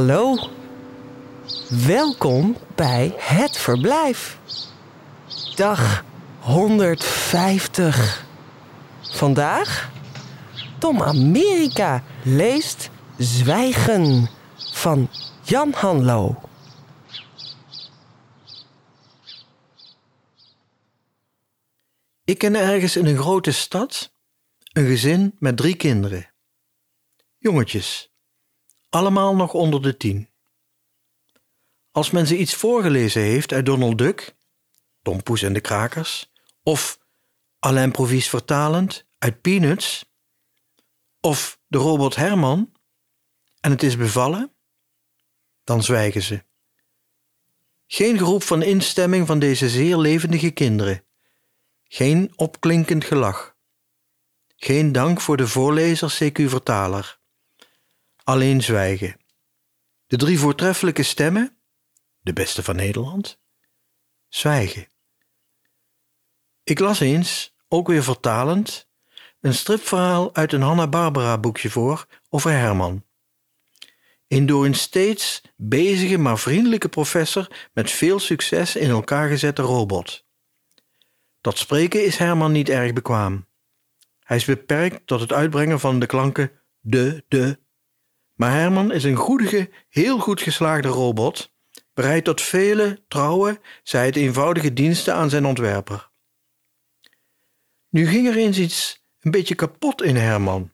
Hallo. Welkom bij Het Verblijf. Dag 150. Vandaag Tom Amerika leest Zwijgen van Jan Hanlo. Ik ken ergens in een grote stad een gezin met drie kinderen. Jongetjes, allemaal nog onder de tien. Als men ze iets voorgelezen heeft uit Donald Duck, Tom Poes en de Krakers, of Alain Provis vertalend uit Peanuts, of de robot Herman, en het is bevallen, dan zwijgen ze. Geen geroep van instemming van deze zeer levendige kinderen. Geen opklinkend gelach. Geen dank voor de voorlezer CQ-vertaler. Alleen zwijgen. De drie voortreffelijke stemmen, de beste van Nederland, zwijgen. Ik las eens, ook weer vertalend, een stripverhaal uit een Hanna-Barbera boekje voor over Herman. Een door een steeds bezige maar vriendelijke professor met veel succes in elkaar gezette robot. Dat spreken is Herman niet erg bekwaam. Hij is beperkt tot het uitbrengen van de klanken de, de. Maar Herman is een goedige, heel goed geslaagde robot, bereid tot vele, trouwe, zij het eenvoudige diensten aan zijn ontwerper. Nu ging er eens iets een beetje kapot in Herman.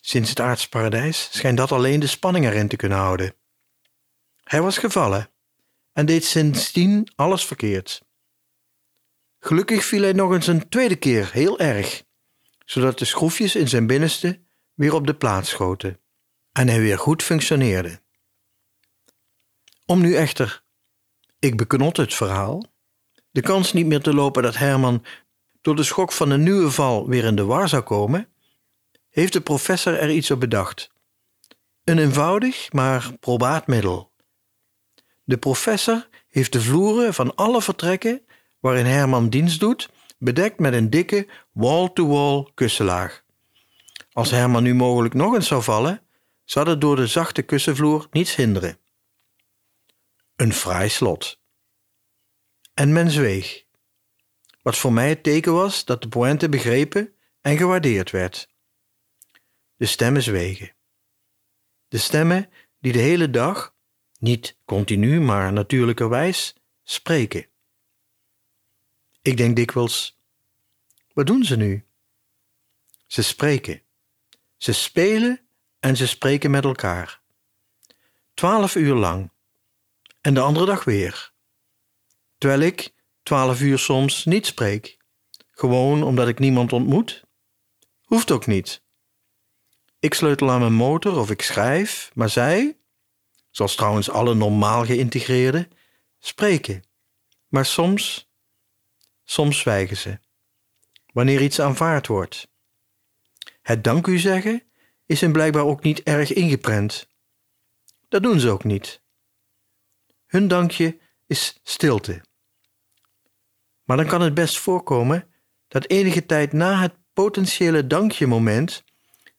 Sinds het aardsparadijs schijnt dat alleen de spanning erin te kunnen houden. Hij was gevallen en deed sindsdien alles verkeerd. Gelukkig viel hij nog eens een tweede keer heel erg, zodat de schroefjes in zijn binnenste weer op de plaats schoten en hij weer goed functioneerde. Om nu echter, ik beknot het verhaal, de kans niet meer te lopen dat Herman door de schok van een nieuwe val weer in de war zou komen, heeft de professor er iets op bedacht. Een eenvoudig, maar probaat middel. De professor heeft de vloeren van alle vertrekken waarin Herman dienst doet, bedekt met een dikke wall-to-wall kussenlaag. Als Herman nu mogelijk nog eens zou vallen, zou dat door de zachte kussenvloer niets hinderen. Een fraai slot. En men zweeg, wat voor mij het teken was dat de poënte begrepen en gewaardeerd werd. De stemmen zwegen. De stemmen die de hele dag, niet continu, maar natuurlijkerwijs, spreken. Ik denk dikwijls, wat doen ze nu? Ze spreken. Ze spelen en ze spreken met elkaar. Twaalf uur lang. En de andere dag weer. Terwijl ik twaalf uur soms niet spreek. Gewoon omdat ik niemand ontmoet. Hoeft ook niet. Ik sleutel aan mijn motor of ik schrijf, maar zij, zoals trouwens alle normaal geïntegreerden, spreken. Maar soms, soms zwijgen ze. Wanneer iets aanvaard wordt. Het dank u zeggen is hen blijkbaar ook niet erg ingeprent. Dat doen ze ook niet. Hun dankje is stilte. Maar dan kan het best voorkomen dat enige tijd na het potentiële dankje-moment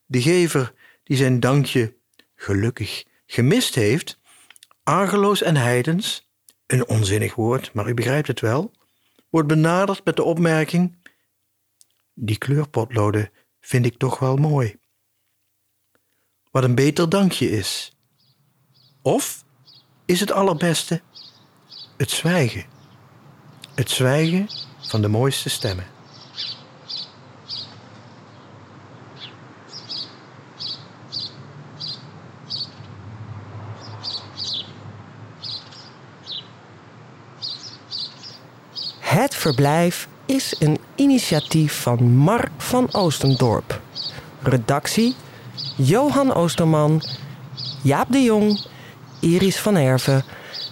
de gever die zijn dankje gelukkig gemist heeft, argeloos en heidens, een onzinnig woord, maar u begrijpt het wel, wordt benaderd met de opmerking: Die kleurpotloden vind ik toch wel mooi. Wat een beter dankje is. Of is het allerbeste het zwijgen? Het zwijgen van de mooiste stemmen. Het Verblijf is een initiatief van Mar van Oostendorp. Redactie Johan Oosterman, Jaap de Jong, Iris van Herven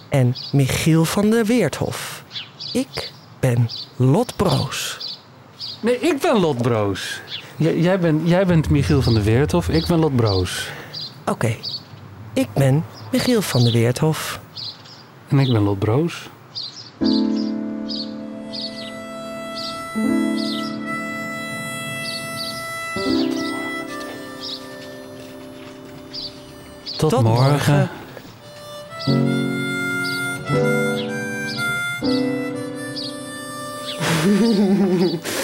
en Michiel van der Weerthof. Ik ben Lot Broos. Nee, ik ben Lot Broos. J- jij, bent, jij bent Michiel van der Weerthof, ik ben Lot Broos. Oké, ik ben Michiel van der Weerthof. En ik ben Lot Broos. Tot, Tot morgen. morgen.